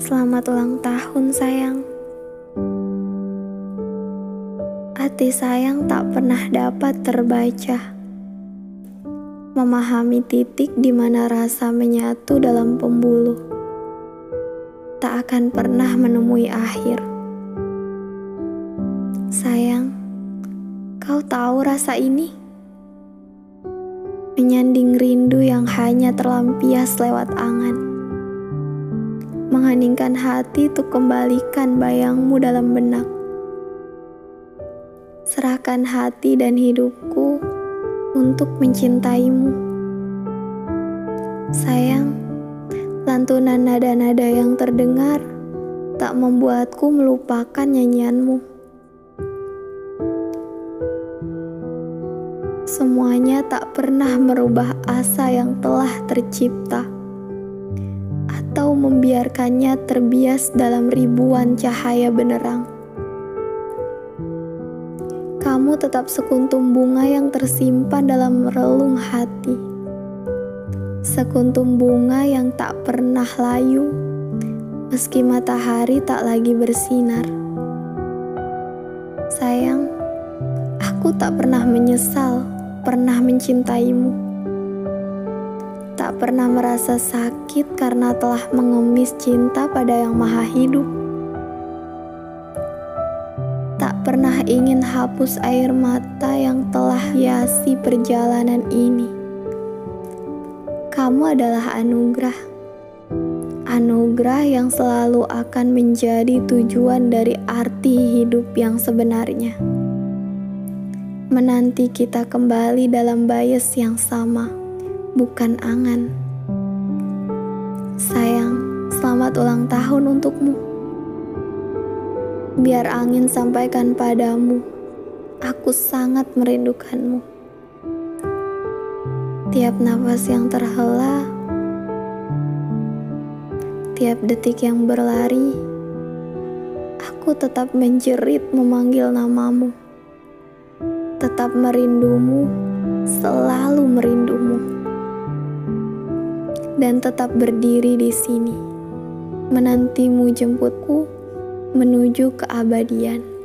Selamat ulang tahun, sayang. Hati sayang tak pernah dapat terbaca. Memahami titik di mana rasa menyatu dalam pembuluh. Tak akan pernah menemui akhir. Sayang, kau tahu rasa ini? Menyanding rindu yang hanya terlampias lewat angan mengheningkan hati untuk kembalikan bayangmu dalam benak. Serahkan hati dan hidupku untuk mencintaimu. Sayang, lantunan nada-nada yang terdengar tak membuatku melupakan nyanyianmu. Semuanya tak pernah merubah asa yang telah tercipta atau membiarkannya terbias dalam ribuan cahaya benerang. Kamu tetap sekuntum bunga yang tersimpan dalam relung hati. Sekuntum bunga yang tak pernah layu, meski matahari tak lagi bersinar. Sayang, aku tak pernah menyesal pernah mencintaimu pernah merasa sakit karena telah mengemis cinta pada Yang Maha Hidup. Tak pernah ingin hapus air mata yang telah hiasi perjalanan ini. Kamu adalah anugerah. Anugerah yang selalu akan menjadi tujuan dari arti hidup yang sebenarnya. Menanti kita kembali dalam bias yang sama bukan angan. Sayang, selamat ulang tahun untukmu. Biar angin sampaikan padamu, aku sangat merindukanmu. Tiap nafas yang terhela, tiap detik yang berlari, aku tetap menjerit memanggil namamu. Tetap merindumu, selalu merindumu dan tetap berdiri di sini, menantimu jemputku menuju keabadian.